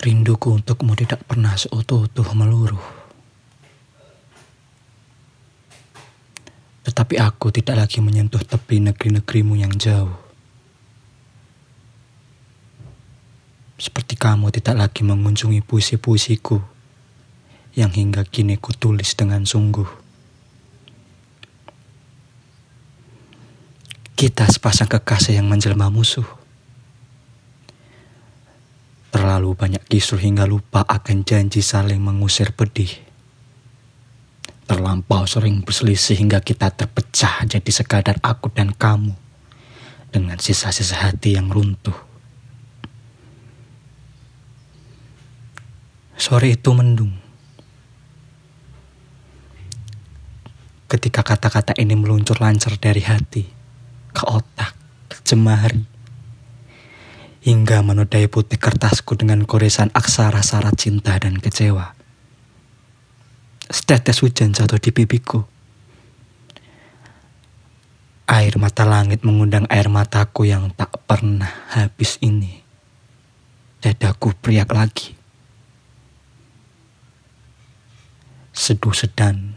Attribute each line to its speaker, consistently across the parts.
Speaker 1: Rinduku untukmu tidak pernah seutuh-utuh meluruh. Tetapi aku tidak lagi menyentuh tepi negeri-negerimu yang jauh. Seperti kamu tidak lagi mengunjungi puisi-puisiku yang hingga kini kutulis dengan sungguh. Kita sepasang kekasih yang menjelma musuh. Terlalu banyak kisruh hingga lupa akan janji saling mengusir pedih. Terlampau sering berselisih hingga kita terpecah jadi sekadar aku dan kamu. Dengan sisa-sisa hati yang runtuh. Sore itu mendung. Ketika kata-kata ini meluncur lancar dari hati ke otak, ke jemari, hingga menodai putih kertasku dengan goresan aksara syarat cinta dan kecewa. Setetes hujan jatuh di pipiku. Air mata langit mengundang air mataku yang tak pernah habis ini. Dadaku priak lagi. Seduh sedan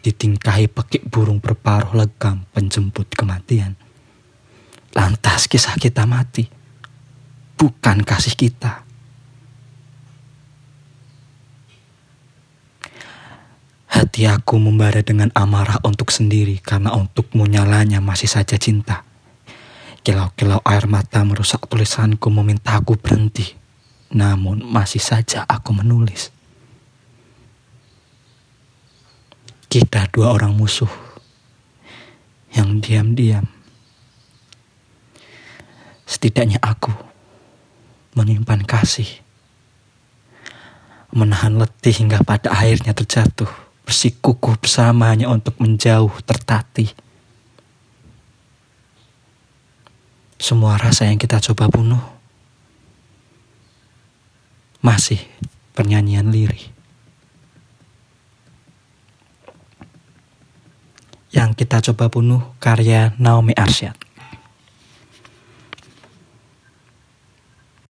Speaker 1: ditingkahi pekik burung berparuh legam penjemput kematian. Lantas kisah kita mati bukan kasih kita. Hati aku membara dengan amarah untuk sendiri karena untukmu nyalanya masih saja cinta. Kilau-kilau air mata merusak tulisanku meminta aku berhenti. Namun masih saja aku menulis. Kita dua orang musuh yang diam-diam. Setidaknya aku menyimpan kasih. Menahan letih hingga pada akhirnya terjatuh, bersikukuh bersamanya untuk menjauh tertatih. Semua rasa yang kita coba bunuh masih pernyanyian lirih. Yang kita coba bunuh karya Naomi Arsyad.